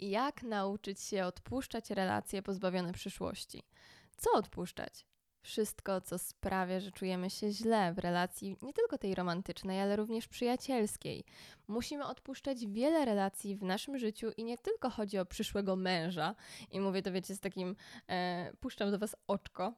jak nauczyć się odpuszczać relacje pozbawione przyszłości. Co odpuszczać? Wszystko, co sprawia, że czujemy się źle w relacji, nie tylko tej romantycznej, ale również przyjacielskiej. Musimy odpuszczać wiele relacji w naszym życiu i nie tylko chodzi o przyszłego męża. I mówię to, wiecie, z takim, e, puszczam do Was oczko,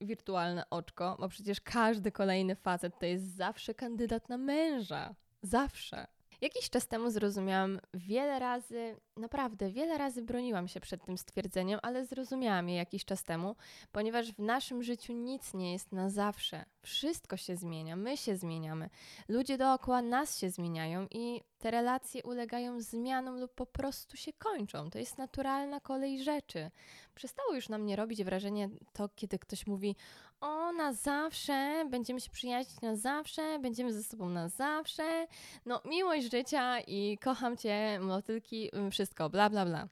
wirtualne oczko, bo przecież każdy kolejny facet to jest zawsze kandydat na męża. Zawsze. Jakiś czas temu zrozumiałam wiele razy, naprawdę wiele razy broniłam się przed tym stwierdzeniem, ale zrozumiałam je jakiś czas temu, ponieważ w naszym życiu nic nie jest na zawsze. Wszystko się zmienia, my się zmieniamy, ludzie dookoła nas się zmieniają i te relacje ulegają zmianom lub po prostu się kończą. To jest naturalna kolej rzeczy. Przestało już na mnie robić wrażenie to, kiedy ktoś mówi: O, na zawsze, będziemy się przyjaźnić na zawsze, będziemy ze sobą na zawsze. No, miłość życia i kocham cię, motylki, wszystko, bla, bla, bla.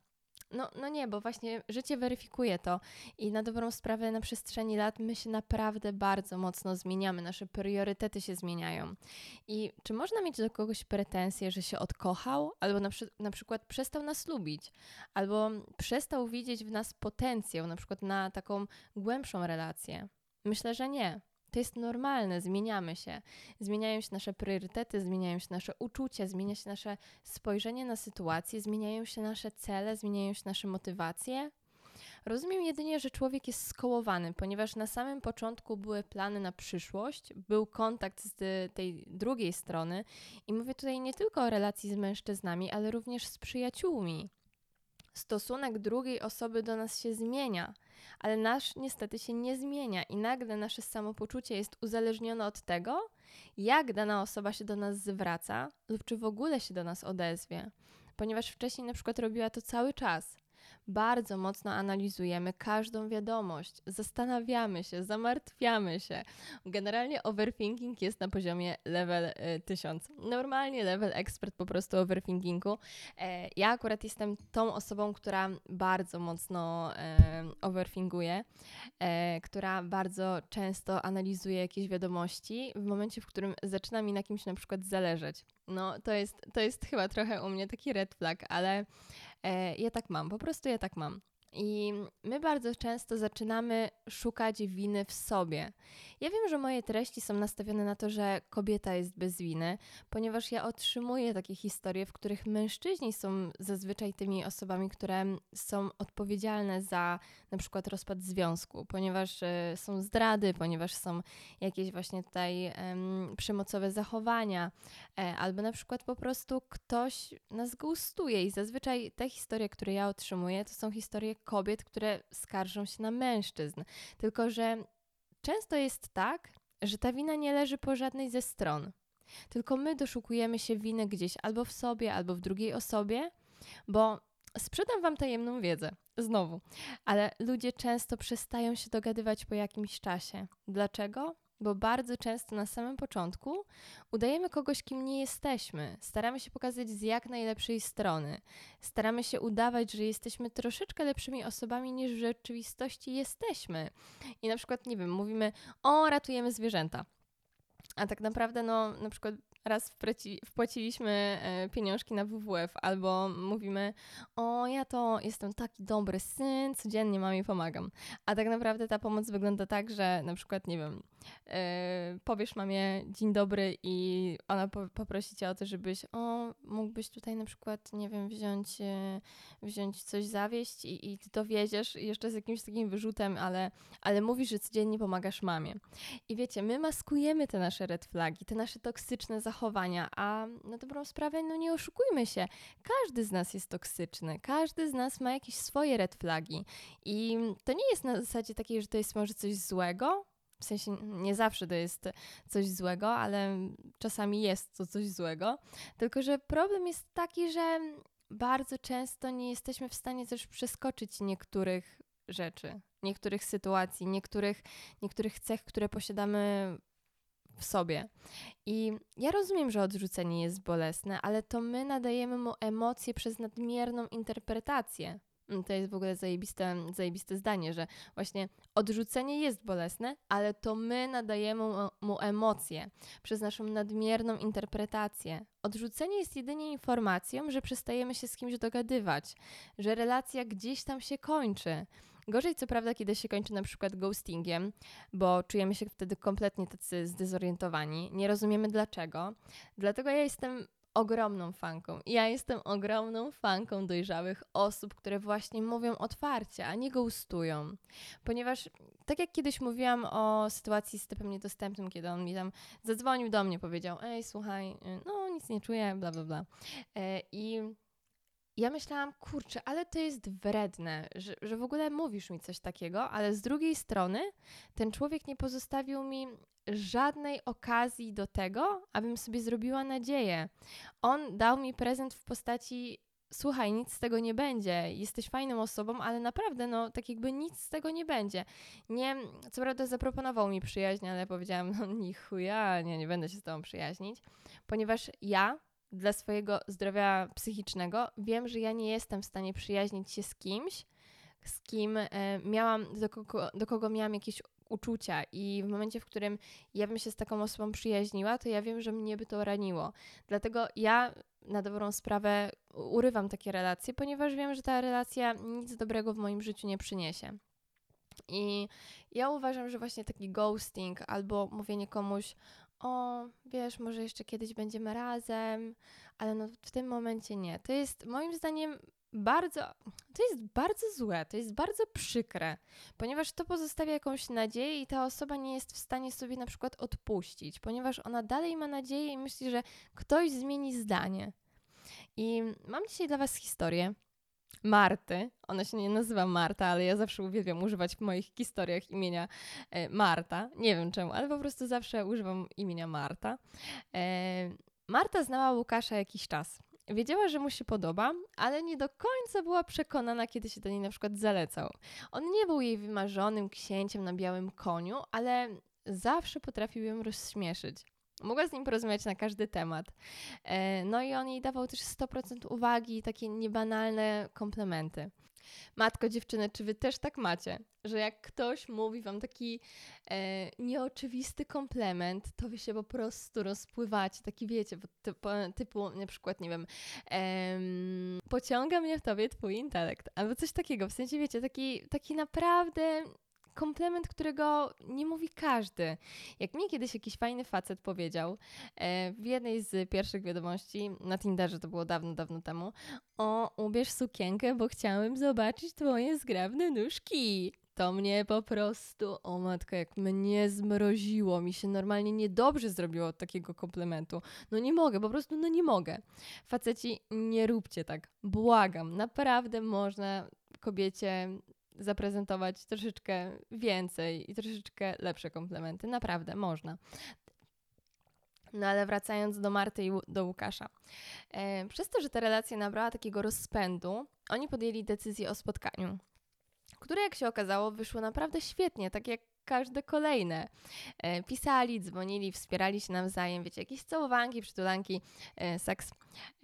No, no nie, bo właśnie życie weryfikuje to i na dobrą sprawę na przestrzeni lat my się naprawdę bardzo mocno zmieniamy, nasze priorytety się zmieniają. I czy można mieć do kogoś pretensje, że się odkochał, albo na, na przykład przestał nas lubić, albo przestał widzieć w nas potencjał, na przykład na taką głębszą relację? Myślę, że nie. To jest normalne, zmieniamy się. Zmieniają się nasze priorytety, zmieniają się nasze uczucia, zmienia się nasze spojrzenie na sytuację, zmieniają się nasze cele, zmieniają się nasze motywacje. Rozumiem jedynie, że człowiek jest skołowany, ponieważ na samym początku były plany na przyszłość, był kontakt z tej drugiej strony i mówię tutaj nie tylko o relacji z mężczyznami, ale również z przyjaciółmi. Stosunek drugiej osoby do nas się zmienia ale nasz niestety się nie zmienia i nagle nasze samopoczucie jest uzależnione od tego, jak dana osoba się do nas zwraca lub czy w ogóle się do nas odezwie. Ponieważ wcześniej na przykład robiła to cały czas, bardzo mocno analizujemy każdą wiadomość, zastanawiamy się, zamartwiamy się. Generalnie overthinking jest na poziomie level y, 1000. Normalnie level ekspert po prostu overthinkingu. E, ja akurat jestem tą osobą, która bardzo mocno overthinkuje, e, która bardzo często analizuje jakieś wiadomości w momencie, w którym zaczyna mi na kimś na przykład zależeć. No, to jest, to jest chyba trochę u mnie taki red flag, ale E, ja tak mam, po prostu ja tak mam. I my bardzo często zaczynamy szukać winy w sobie. Ja wiem, że moje treści są nastawione na to, że kobieta jest bez winy, ponieważ ja otrzymuję takie historie, w których mężczyźni są zazwyczaj tymi osobami, które są odpowiedzialne za na przykład rozpad związku, ponieważ y, są zdrady, ponieważ są jakieś właśnie tutaj przemocowe zachowania, e, albo na przykład po prostu ktoś nas gustuje i zazwyczaj te historie, które ja otrzymuję, to są historie kobiet, które skarżą się na mężczyzn. Tylko, że często jest tak, że ta wina nie leży po żadnej ze stron. Tylko my doszukujemy się winy gdzieś albo w sobie, albo w drugiej osobie, bo sprzedam Wam tajemną wiedzę, znowu, ale ludzie często przestają się dogadywać po jakimś czasie. Dlaczego? Bo bardzo często na samym początku udajemy kogoś, kim nie jesteśmy. Staramy się pokazać z jak najlepszej strony. Staramy się udawać, że jesteśmy troszeczkę lepszymi osobami niż w rzeczywistości jesteśmy. I na przykład, nie wiem, mówimy: O, ratujemy zwierzęta. A tak naprawdę, no, na przykład raz wpłaci, wpłaciliśmy e, pieniążki na WWF, albo mówimy, o ja to jestem taki dobry syn, codziennie mamie pomagam. A tak naprawdę ta pomoc wygląda tak, że na przykład, nie wiem, powiesz mamie dzień dobry i ona po, poprosi cię o to, żebyś, o, mógłbyś tutaj na przykład, nie wiem, wziąć, e, wziąć coś zawieść i, i ty to wiedziesz jeszcze z jakimś takim wyrzutem, ale, ale mówisz, że codziennie pomagasz mamie. I wiecie, my maskujemy te nasze red flagi, te nasze toksyczne zachowania, a na dobrą sprawę, no nie oszukujmy się, każdy z nas jest toksyczny, każdy z nas ma jakieś swoje red flagi i to nie jest na zasadzie takiej, że to jest może coś złego, w sensie nie zawsze to jest coś złego, ale czasami jest to coś złego. Tylko, że problem jest taki, że bardzo często nie jesteśmy w stanie też przeskoczyć niektórych rzeczy, niektórych sytuacji, niektórych, niektórych cech, które posiadamy w sobie. I ja rozumiem, że odrzucenie jest bolesne, ale to my nadajemy mu emocje przez nadmierną interpretację. Mm, to jest w ogóle zajebiste, zajebiste zdanie, że właśnie odrzucenie jest bolesne, ale to my nadajemy mu emocje przez naszą nadmierną interpretację. Odrzucenie jest jedynie informacją, że przestajemy się z kimś dogadywać, że relacja gdzieś tam się kończy. Gorzej co prawda, kiedy się kończy na przykład ghostingiem, bo czujemy się wtedy kompletnie tacy zdezorientowani, nie rozumiemy dlaczego. Dlatego ja jestem ogromną fanką. Ja jestem ogromną fanką dojrzałych osób, które właśnie mówią otwarcie, a nie ghostują. Ponieważ, tak jak kiedyś mówiłam o sytuacji z typem niedostępnym, kiedy on mi tam zadzwonił do mnie, powiedział: Ej, słuchaj, no nic nie czuję, bla, bla, bla. E, I ja myślałam, kurczę, ale to jest wredne, że, że w ogóle mówisz mi coś takiego, ale z drugiej strony ten człowiek nie pozostawił mi żadnej okazji do tego, abym sobie zrobiła nadzieję. On dał mi prezent w postaci słuchaj, nic z tego nie będzie, jesteś fajną osobą, ale naprawdę, no, tak jakby nic z tego nie będzie. Nie, co prawda zaproponował mi przyjaźń, ale powiedziałam, no, ni chuja, nie, nie będę się z tobą przyjaźnić, ponieważ ja dla swojego zdrowia psychicznego wiem, że ja nie jestem w stanie przyjaźnić się z kimś, z kim e, miałam, do kogo, do kogo miałam jakieś uczucia i w momencie, w którym ja bym się z taką osobą przyjaźniła, to ja wiem, że mnie by to raniło. Dlatego ja na dobrą sprawę urywam takie relacje, ponieważ wiem, że ta relacja nic dobrego w moim życiu nie przyniesie. I ja uważam, że właśnie taki ghosting albo mówienie komuś, o, wiesz, może jeszcze kiedyś będziemy razem, ale no w tym momencie nie. To jest moim zdaniem bardzo, to jest bardzo złe, to jest bardzo przykre, ponieważ to pozostawia jakąś nadzieję i ta osoba nie jest w stanie sobie na przykład odpuścić, ponieważ ona dalej ma nadzieję i myśli, że ktoś zmieni zdanie. I mam dzisiaj dla Was historię Marty. Ona się nie nazywa Marta, ale ja zawsze uwielbiam używać w moich historiach imienia e, Marta. Nie wiem czemu, ale po prostu zawsze używam imienia Marta. E, Marta znała Łukasza jakiś czas. Wiedziała, że mu się podoba, ale nie do końca była przekonana, kiedy się do niej na przykład zalecał. On nie był jej wymarzonym księciem na białym koniu, ale zawsze potrafił ją rozśmieszyć. Mogła z nim porozmawiać na każdy temat. E, no i on jej dawał też 100% uwagi i takie niebanalne komplementy. Matko, dziewczyny, czy wy też tak macie, że jak ktoś mówi wam taki e, nieoczywisty komplement, to wy się po prostu rozpływacie, taki wiecie, typu, typu na przykład, nie wiem, e, pociąga mnie w tobie twój intelekt, albo coś takiego, w sensie, wiecie, taki, taki naprawdę komplement, którego nie mówi każdy. Jak mi kiedyś jakiś fajny facet powiedział e, w jednej z pierwszych wiadomości na Tinderze, to było dawno, dawno temu, o, ubierz sukienkę, bo chciałem zobaczyć twoje zgrabne nóżki to mnie po prostu, o matko, jak mnie zmroziło, mi się normalnie niedobrze zrobiło od takiego komplementu. No nie mogę, po prostu no nie mogę. Faceci, nie róbcie tak, błagam, naprawdę można kobiecie zaprezentować troszeczkę więcej i troszeczkę lepsze komplementy. Naprawdę, można. No ale wracając do Marty i do Łukasza. E, przez to, że ta relacja nabrała takiego rozpędu, oni podjęli decyzję o spotkaniu, które jak się okazało wyszło naprawdę świetnie, tak jak każde kolejne. E, pisali, dzwonili, wspierali się nawzajem, wiecie, jakieś całowanki, przytulanki, e, seks.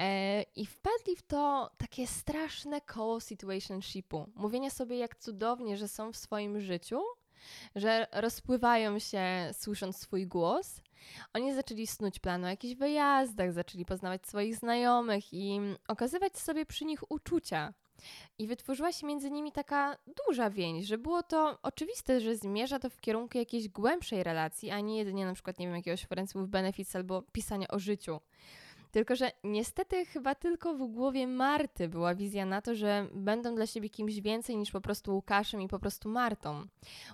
E, I wpadli w to takie straszne koło situationshipu. Mówienie sobie, jak cudownie, że są w swoim życiu, że rozpływają się słysząc swój głos. Oni zaczęli snuć plan o jakichś wyjazdach, zaczęli poznawać swoich znajomych i okazywać sobie przy nich uczucia. I wytworzyła się między nimi taka duża więź, że było to oczywiste, że zmierza to w kierunku jakiejś głębszej relacji, a nie jedynie na przykład, nie wiem, jakiegoś friends with benefits albo pisania o życiu. Tylko, że niestety chyba tylko w głowie Marty była wizja na to, że będą dla siebie kimś więcej niż po prostu Łukaszem i po prostu Martą.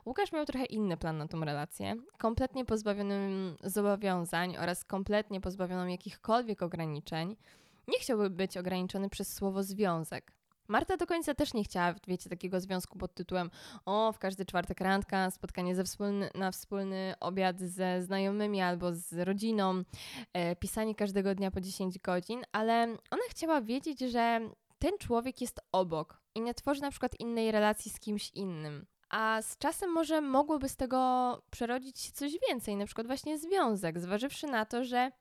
Łukasz miał trochę inny plan na tą relację, kompletnie pozbawionym zobowiązań oraz kompletnie pozbawioną jakichkolwiek ograniczeń. Nie chciałby być ograniczony przez słowo związek. Marta do końca też nie chciała, wiecie, takiego związku pod tytułem o, w każdy czwartek randka, spotkanie ze wspólny, na wspólny obiad ze znajomymi albo z rodziną, e, pisanie każdego dnia po 10 godzin, ale ona chciała wiedzieć, że ten człowiek jest obok i nie tworzy na przykład innej relacji z kimś innym. A z czasem może mogłoby z tego przerodzić się coś więcej, na przykład właśnie związek, zważywszy na to, że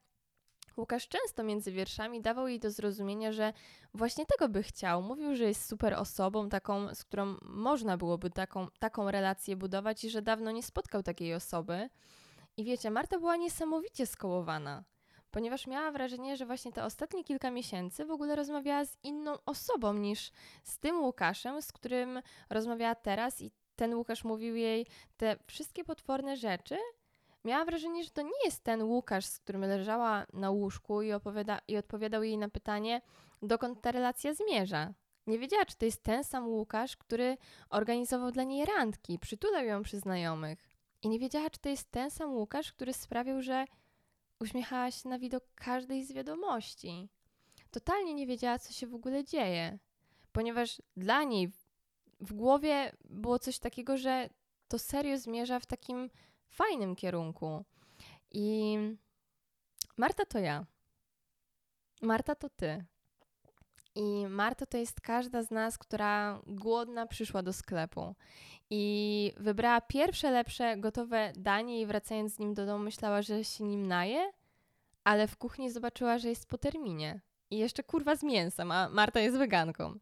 Łukasz często między wierszami dawał jej do zrozumienia, że właśnie tego by chciał. Mówił, że jest super osobą, taką, z którą można byłoby taką, taką relację budować i że dawno nie spotkał takiej osoby. I wiecie, Marta była niesamowicie skołowana, ponieważ miała wrażenie, że właśnie te ostatnie kilka miesięcy w ogóle rozmawiała z inną osobą niż z tym Łukaszem, z którym rozmawiała teraz i ten Łukasz mówił jej te wszystkie potworne rzeczy, Miała wrażenie, że to nie jest ten Łukasz, z którym leżała na łóżku i, opowiada, i odpowiadał jej na pytanie, dokąd ta relacja zmierza. Nie wiedziała, czy to jest ten sam Łukasz, który organizował dla niej randki, przytulał ją przy znajomych. I nie wiedziała, czy to jest ten sam Łukasz, który sprawił, że uśmiechała się na widok każdej z wiadomości. Totalnie nie wiedziała, co się w ogóle dzieje, ponieważ dla niej w głowie było coś takiego, że to serio zmierza w takim fajnym kierunku. I Marta to ja. Marta to ty. I Marta to jest każda z nas, która głodna przyszła do sklepu i wybrała pierwsze lepsze, gotowe danie i wracając z nim do domu myślała, że się nim naje, ale w kuchni zobaczyła, że jest po terminie. I jeszcze kurwa z mięsem, a Marta jest weganką.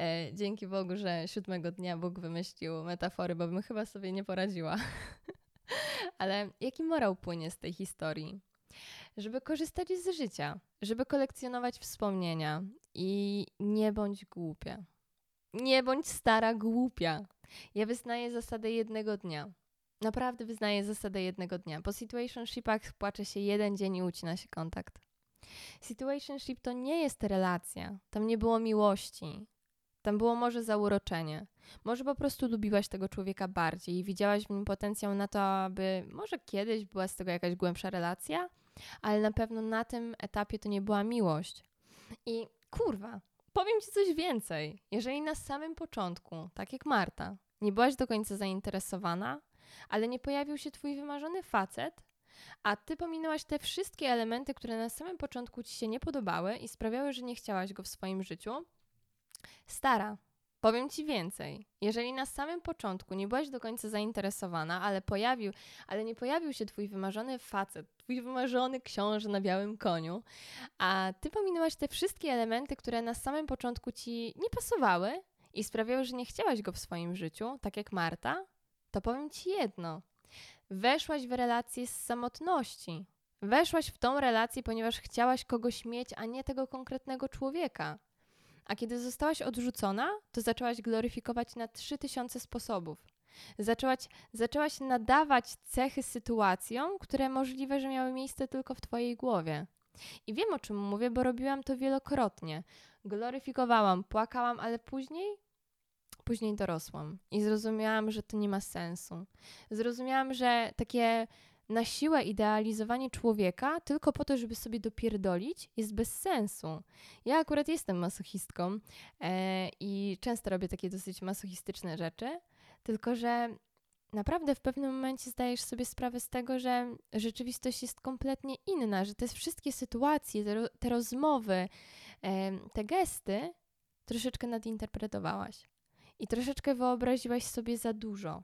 E, dzięki Bogu, że siódmego dnia Bóg wymyślił metafory, bo bym chyba sobie nie poradziła. Ale jaki morał płynie z tej historii? Żeby korzystać z życia, żeby kolekcjonować wspomnienia i nie bądź głupia. Nie bądź stara głupia. Ja wyznaję zasadę jednego dnia. Naprawdę wyznaję zasadę jednego dnia. Po situationshipach płacze się jeden dzień i ucina się kontakt. Situationship to nie jest relacja. Tam nie było miłości. Tam było może zauroczenie. Może po prostu lubiłaś tego człowieka bardziej i widziałaś w nim potencjał na to, aby może kiedyś była z tego jakaś głębsza relacja, ale na pewno na tym etapie to nie była miłość. I kurwa, powiem ci coś więcej. Jeżeli na samym początku, tak jak Marta, nie byłaś do końca zainteresowana, ale nie pojawił się twój wymarzony facet, a ty pominęłaś te wszystkie elementy, które na samym początku ci się nie podobały i sprawiały, że nie chciałaś go w swoim życiu, Stara, powiem ci więcej. Jeżeli na samym początku nie byłaś do końca zainteresowana, ale pojawił, ale nie pojawił się twój wymarzony facet, twój wymarzony książę na białym koniu, a ty pominęłaś te wszystkie elementy, które na samym początku ci nie pasowały i sprawiały, że nie chciałaś go w swoim życiu, tak jak Marta, to powiem ci jedno. Weszłaś w relację z samotności. Weszłaś w tą relację, ponieważ chciałaś kogoś mieć, a nie tego konkretnego człowieka. A kiedy zostałaś odrzucona, to zaczęłaś gloryfikować na 3000 sposobów. Zaczęłaś, zaczęłaś nadawać cechy sytuacjom, które możliwe, że miały miejsce tylko w Twojej głowie. I wiem o czym mówię, bo robiłam to wielokrotnie. Gloryfikowałam, płakałam, ale później później dorosłam i zrozumiałam, że to nie ma sensu. Zrozumiałam, że takie na siłę idealizowanie człowieka tylko po to, żeby sobie dopierdolić, jest bez sensu. Ja akurat jestem masochistką e, i często robię takie dosyć masochistyczne rzeczy, tylko że naprawdę w pewnym momencie zdajesz sobie sprawę z tego, że rzeczywistość jest kompletnie inna, że te wszystkie sytuacje, te, te rozmowy, e, te gesty troszeczkę nadinterpretowałaś i troszeczkę wyobraziłaś sobie za dużo.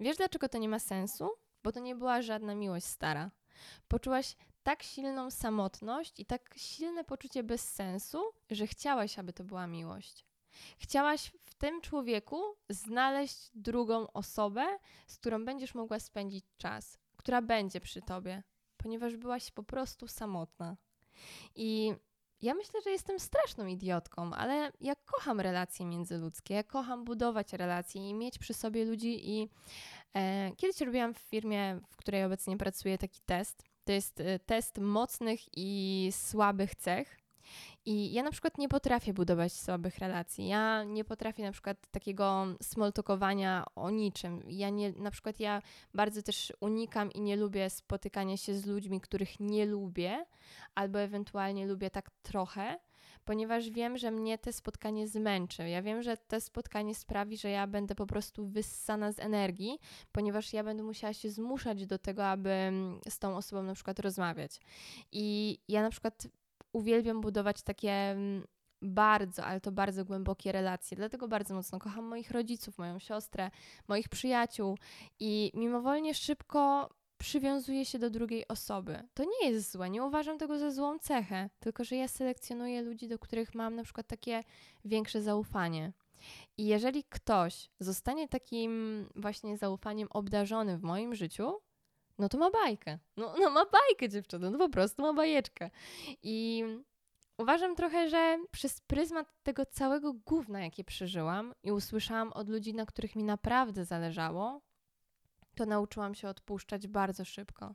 Wiesz, dlaczego to nie ma sensu? Bo to nie była żadna miłość stara. Poczułaś tak silną samotność i tak silne poczucie bezsensu, że chciałaś, aby to była miłość. Chciałaś w tym człowieku znaleźć drugą osobę, z którą będziesz mogła spędzić czas, która będzie przy tobie, ponieważ byłaś po prostu samotna. I ja myślę, że jestem straszną idiotką, ale ja kocham relacje międzyludzkie, ja kocham budować relacje i mieć przy sobie ludzi i kiedyś robiłam w firmie, w której obecnie pracuję taki test. To jest e, test mocnych i słabych cech i ja na przykład nie potrafię budować słabych relacji. Ja nie potrafię na przykład takiego smoltokowania o niczym. Ja nie, na przykład ja bardzo też unikam i nie lubię spotykania się z ludźmi, których nie lubię, albo ewentualnie lubię tak trochę, ponieważ wiem, że mnie te spotkanie zmęczy. Ja wiem, że to spotkanie sprawi, że ja będę po prostu wyssana z energii, ponieważ ja będę musiała się zmuszać do tego, aby z tą osobą na przykład rozmawiać. I ja na przykład uwielbiam budować takie mm, bardzo, ale to bardzo głębokie relacje. Dlatego bardzo mocno kocham moich rodziców, moją siostrę, moich przyjaciół i mimowolnie szybko przywiązuję się do drugiej osoby. To nie jest złe, nie uważam tego za złą cechę, tylko że ja selekcjonuję ludzi, do których mam na przykład takie większe zaufanie. I jeżeli ktoś zostanie takim właśnie zaufaniem obdarzony w moim życiu, no to ma bajkę. No, no ma bajkę dziewczyno, no po prostu ma bajeczkę. I uważam trochę, że przez pryzmat tego całego gówna, jakie przeżyłam i usłyszałam od ludzi, na których mi naprawdę zależało, to nauczyłam się odpuszczać bardzo szybko.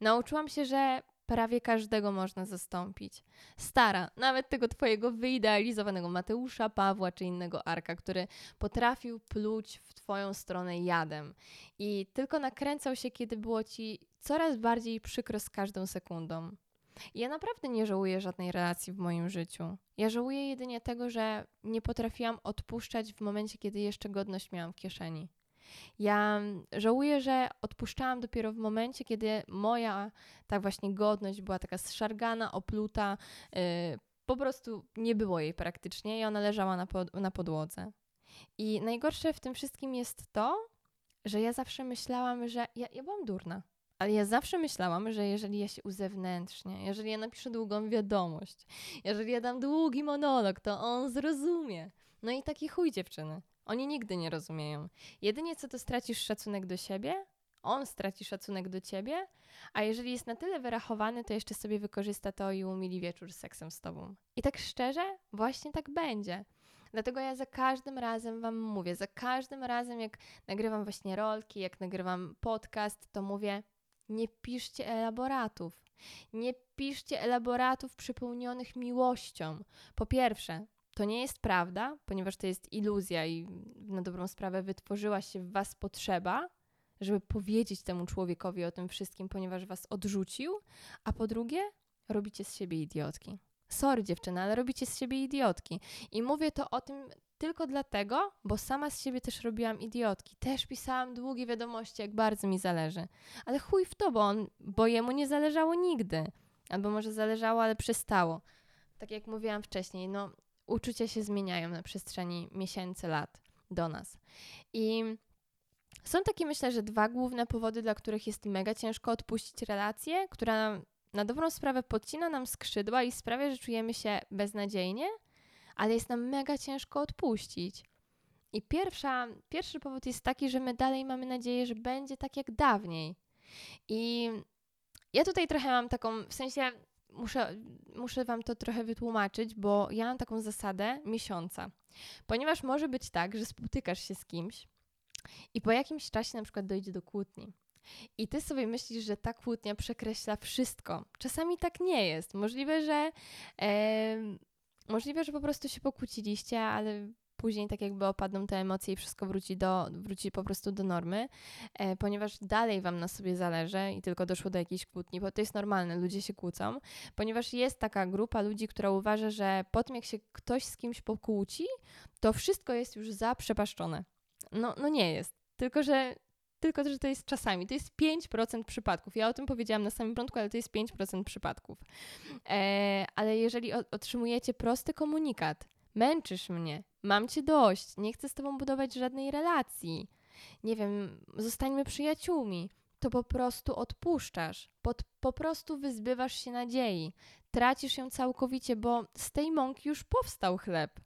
Nauczyłam się, że prawie każdego można zastąpić. Stara, nawet tego twojego wyidealizowanego Mateusza, Pawła czy innego Arka, który potrafił pluć w twoją stronę jadem i tylko nakręcał się, kiedy było ci coraz bardziej przykro z każdą sekundą. Ja naprawdę nie żałuję żadnej relacji w moim życiu. Ja żałuję jedynie tego, że nie potrafiłam odpuszczać w momencie, kiedy jeszcze godność miałam w kieszeni. Ja żałuję, że odpuszczałam dopiero w momencie, kiedy moja tak właśnie godność była taka zszargana, opluta, yy, po prostu nie było jej praktycznie i ona leżała na, pod, na podłodze. I najgorsze w tym wszystkim jest to, że ja zawsze myślałam, że ja, ja byłam durna. Ale ja zawsze myślałam, że jeżeli ja się uzewnętrznię, jeżeli ja napiszę długą wiadomość, jeżeli ja dam długi monolog, to on zrozumie. No i taki chuj dziewczyny. Oni nigdy nie rozumieją. Jedynie co to stracisz szacunek do siebie, on straci szacunek do ciebie, a jeżeli jest na tyle wyrachowany, to jeszcze sobie wykorzysta to i umili wieczór z seksem z tobą. I tak szczerze, właśnie tak będzie. Dlatego ja za każdym razem Wam mówię, za każdym razem, jak nagrywam właśnie rolki, jak nagrywam podcast, to mówię: nie piszcie elaboratów. Nie piszcie elaboratów przepełnionych miłością. Po pierwsze, to nie jest prawda, ponieważ to jest iluzja i na dobrą sprawę wytworzyła się w Was potrzeba, żeby powiedzieć temu człowiekowi o tym wszystkim, ponieważ Was odrzucił, a po drugie, robicie z siebie idiotki. Sorry dziewczyna, ale robicie z siebie idiotki. I mówię to o tym tylko dlatego, bo sama z siebie też robiłam idiotki. Też pisałam długie wiadomości, jak bardzo mi zależy. Ale chuj w to, bo, on, bo jemu nie zależało nigdy. Albo może zależało, ale przestało. Tak jak mówiłam wcześniej, no uczucia się zmieniają na przestrzeni miesięcy, lat do nas. I są takie, myślę, że dwa główne powody, dla których jest mega ciężko odpuścić relację, która na dobrą sprawę podcina nam skrzydła i sprawia, że czujemy się beznadziejnie, ale jest nam mega ciężko odpuścić. I pierwsza, pierwszy powód jest taki, że my dalej mamy nadzieję, że będzie tak jak dawniej. I ja tutaj trochę mam taką, w sensie muszę, muszę Wam to trochę wytłumaczyć, bo ja mam taką zasadę miesiąca. Ponieważ może być tak, że spotykasz się z kimś i po jakimś czasie na przykład dojdzie do kłótni. I ty sobie myślisz, że ta kłótnia przekreśla wszystko. Czasami tak nie jest. Możliwe, że e, możliwe, że po prostu się pokłóciliście, ale później tak jakby opadną te emocje i wszystko wróci, do, wróci po prostu do normy, e, ponieważ dalej Wam na sobie zależy i tylko doszło do jakiejś kłótni, bo to jest normalne, ludzie się kłócą, ponieważ jest taka grupa ludzi, która uważa, że po tym jak się ktoś z kimś pokłóci, to wszystko jest już zaprzepaszczone. No, no nie jest. Tylko, że tylko że to jest czasami. To jest 5% przypadków. Ja o tym powiedziałam na samym początku, ale to jest 5% przypadków. E, ale jeżeli otrzymujecie prosty komunikat, męczysz mnie, mam cię dość, nie chcę z tobą budować żadnej relacji, nie wiem, zostańmy przyjaciółmi, to po prostu odpuszczasz, Pod, po prostu wyzbywasz się nadziei, tracisz ją całkowicie, bo z tej mąki już powstał chleb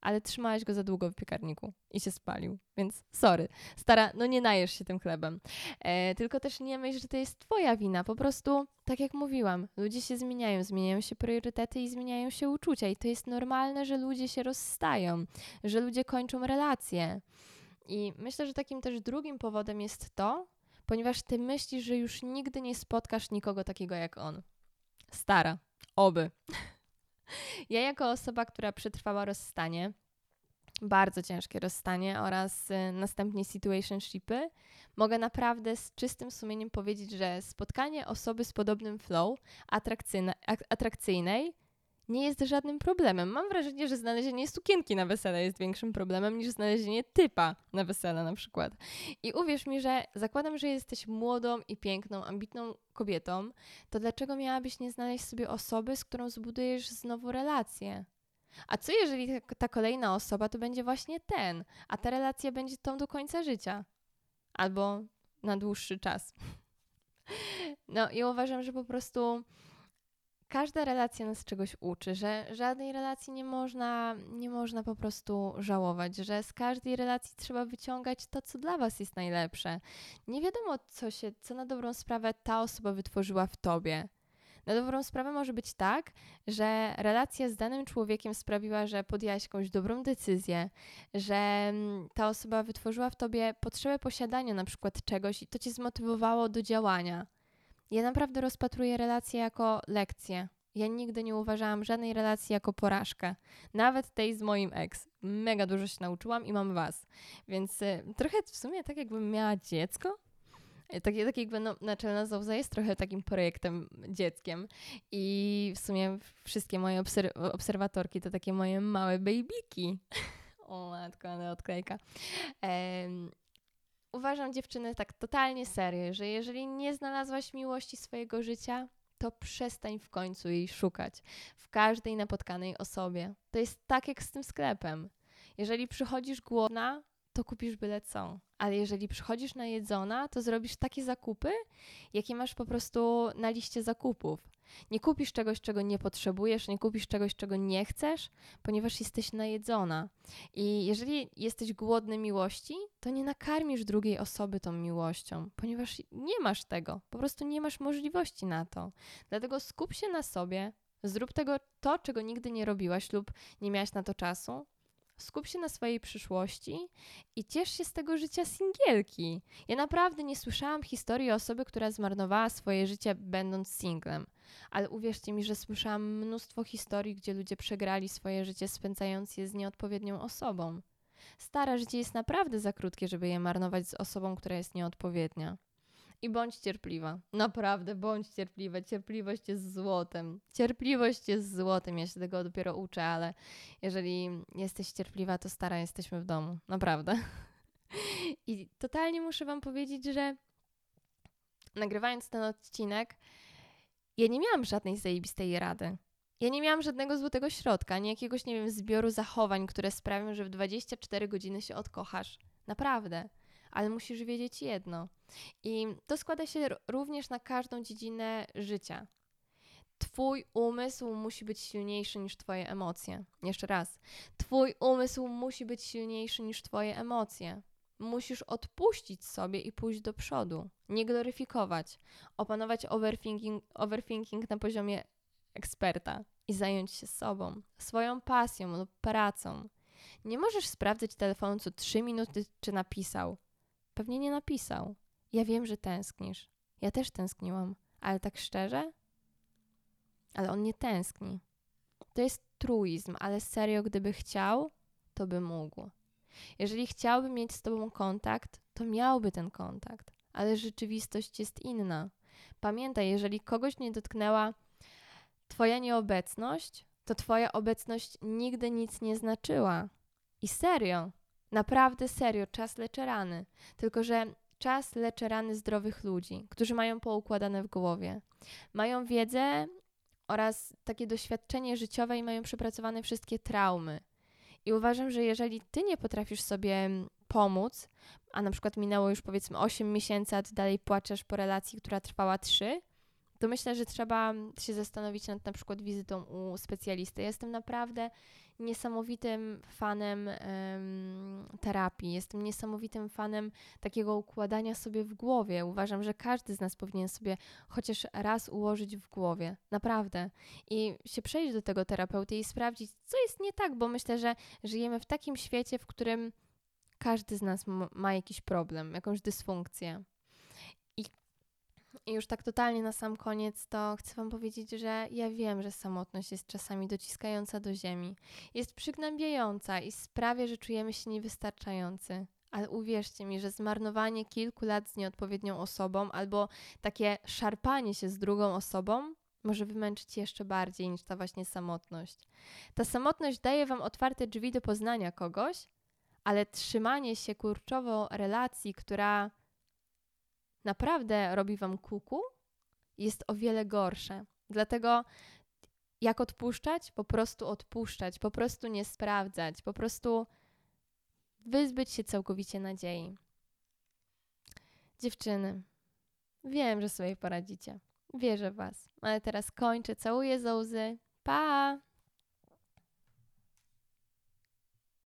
ale trzymałeś go za długo w piekarniku i się spalił. Więc sorry, stara, no nie najesz się tym chlebem. E, tylko też nie myśl, że to jest twoja wina. Po prostu, tak jak mówiłam, ludzie się zmieniają, zmieniają się priorytety i zmieniają się uczucia. I to jest normalne, że ludzie się rozstają, że ludzie kończą relacje. I myślę, że takim też drugim powodem jest to, ponieważ ty myślisz, że już nigdy nie spotkasz nikogo takiego jak on. Stara, oby. Ja jako osoba, która przetrwała rozstanie, bardzo ciężkie rozstanie oraz y, następnie situationshipy, mogę naprawdę z czystym sumieniem powiedzieć, że spotkanie osoby z podobnym flow, atrakcyjnej, nie jest żadnym problemem. Mam wrażenie, że znalezienie sukienki na wesele jest większym problemem niż znalezienie typa na wesele na przykład. I uwierz mi, że zakładam, że jesteś młodą i piękną, ambitną kobietą, to dlaczego miałabyś nie znaleźć sobie osoby, z którą zbudujesz znowu relację? A co jeżeli ta kolejna osoba to będzie właśnie ten, a ta relacja będzie tą do końca życia? Albo na dłuższy czas. No i uważam, że po prostu każda relacja nas czegoś uczy, że żadnej relacji nie można, nie można po prostu żałować, że z każdej relacji trzeba wyciągać to, co dla was jest najlepsze. Nie wiadomo, co się, co na dobrą sprawę ta osoba wytworzyła w tobie. Na dobrą sprawę może być tak, że relacja z danym człowiekiem sprawiła, że podjęłaś jakąś dobrą decyzję, że mm, ta osoba wytworzyła w tobie potrzebę posiadania na przykład czegoś i to cię zmotywowało do działania. Ja naprawdę rozpatruję relacje jako lekcję. Ja nigdy nie uważałam żadnej relacji jako porażkę. Nawet tej z moim ex. Mega dużo się nauczyłam i mam was. Więc y, trochę w sumie tak jakbym miała dziecko. Y, tak, tak jakby no, naczelna Zauza jest trochę takim projektem dzieckiem i w sumie wszystkie moje obser obserwatorki to takie moje małe babyki. o matko, ale odklejka. Um, uważam dziewczyny tak totalnie serio, że jeżeli nie znalazłaś miłości swojego życia, to przestań w końcu jej szukać w każdej napotkanej osobie. To jest tak jak z tym sklepem. Jeżeli przychodzisz głodna, to kupisz byle co. Ale jeżeli przychodzisz najedzona, to zrobisz takie zakupy, jakie masz po prostu na liście zakupów. Nie kupisz czegoś, czego nie potrzebujesz, nie kupisz czegoś, czego nie chcesz, ponieważ jesteś najedzona. I jeżeli jesteś głodny miłości, to nie nakarmisz drugiej osoby tą miłością, ponieważ nie masz tego, po prostu nie masz możliwości na to. Dlatego skup się na sobie, zrób tego to, czego nigdy nie robiłaś lub nie miałaś na to czasu, skup się na swojej przyszłości i ciesz się z tego życia singielki. Ja naprawdę nie słyszałam historii osoby, która zmarnowała swoje życie będąc singlem. Ale uwierzcie mi, że słyszałam mnóstwo historii, gdzie ludzie przegrali swoje życie spędzając je z nieodpowiednią osobą. Stare życie jest naprawdę za krótkie, żeby je marnować z osobą, która jest nieodpowiednia. I bądź cierpliwa. Naprawdę, bądź cierpliwa. Cierpliwość jest złotem. Cierpliwość jest złotem. Ja się tego dopiero uczę, ale jeżeli jesteś cierpliwa, to stara jesteśmy w domu. Naprawdę. I totalnie muszę Wam powiedzieć, że nagrywając ten odcinek, ja nie miałam żadnej zajebistej rady. Ja nie miałam żadnego złotego środka, ani jakiegoś, nie wiem, zbioru zachowań, które sprawią, że w 24 godziny się odkochasz. Naprawdę ale musisz wiedzieć jedno. I to składa się również na każdą dziedzinę życia. Twój umysł musi być silniejszy niż Twoje emocje. Jeszcze raz. Twój umysł musi być silniejszy niż Twoje emocje. Musisz odpuścić sobie i pójść do przodu. Nie gloryfikować. Opanować overthinking, overthinking na poziomie eksperta i zająć się sobą, swoją pasją lub pracą. Nie możesz sprawdzać telefonu co 3 minuty, czy napisał. Pewnie nie napisał. Ja wiem, że tęsknisz. Ja też tęskniłam, ale tak szczerze? Ale on nie tęskni. To jest truizm, ale serio, gdyby chciał, to by mógł. Jeżeli chciałby mieć z tobą kontakt, to miałby ten kontakt, ale rzeczywistość jest inna. Pamiętaj, jeżeli kogoś nie dotknęła Twoja nieobecność, to Twoja obecność nigdy nic nie znaczyła. I serio, Naprawdę serio, czas leczy rany. Tylko, że czas leczy rany zdrowych ludzi, którzy mają poukładane w głowie. Mają wiedzę oraz takie doświadczenie życiowe i mają przepracowane wszystkie traumy. I uważam, że jeżeli ty nie potrafisz sobie pomóc, a na przykład minęło już powiedzmy 8 miesięcy, a ty dalej płaczesz po relacji, która trwała 3, to myślę, że trzeba się zastanowić nad na przykład wizytą u specjalisty. Ja jestem naprawdę niesamowitym fanem terapii, jestem niesamowitym fanem takiego układania sobie w głowie. Uważam, że każdy z nas powinien sobie chociaż raz ułożyć w głowie, naprawdę. I się przejść do tego terapeuty i sprawdzić, co jest nie tak, bo myślę, że żyjemy w takim świecie, w którym każdy z nas ma jakiś problem, jakąś dysfunkcję. I już tak totalnie na sam koniec, to chcę Wam powiedzieć, że ja wiem, że samotność jest czasami dociskająca do ziemi, jest przygnębiająca i sprawia, że czujemy się niewystarczający. Ale uwierzcie mi, że zmarnowanie kilku lat z nieodpowiednią osobą albo takie szarpanie się z drugą osobą może wymęczyć jeszcze bardziej niż ta właśnie samotność. Ta samotność daje Wam otwarte drzwi do poznania kogoś, ale trzymanie się kurczowo relacji, która naprawdę robi wam kuku, jest o wiele gorsze. Dlatego jak odpuszczać? Po prostu odpuszczać, po prostu nie sprawdzać, po prostu wyzbyć się całkowicie nadziei. Dziewczyny, Wiem, że sobie poradzicie. Wierzę w Was. Ale teraz kończę. Całuję za łzy. Pa!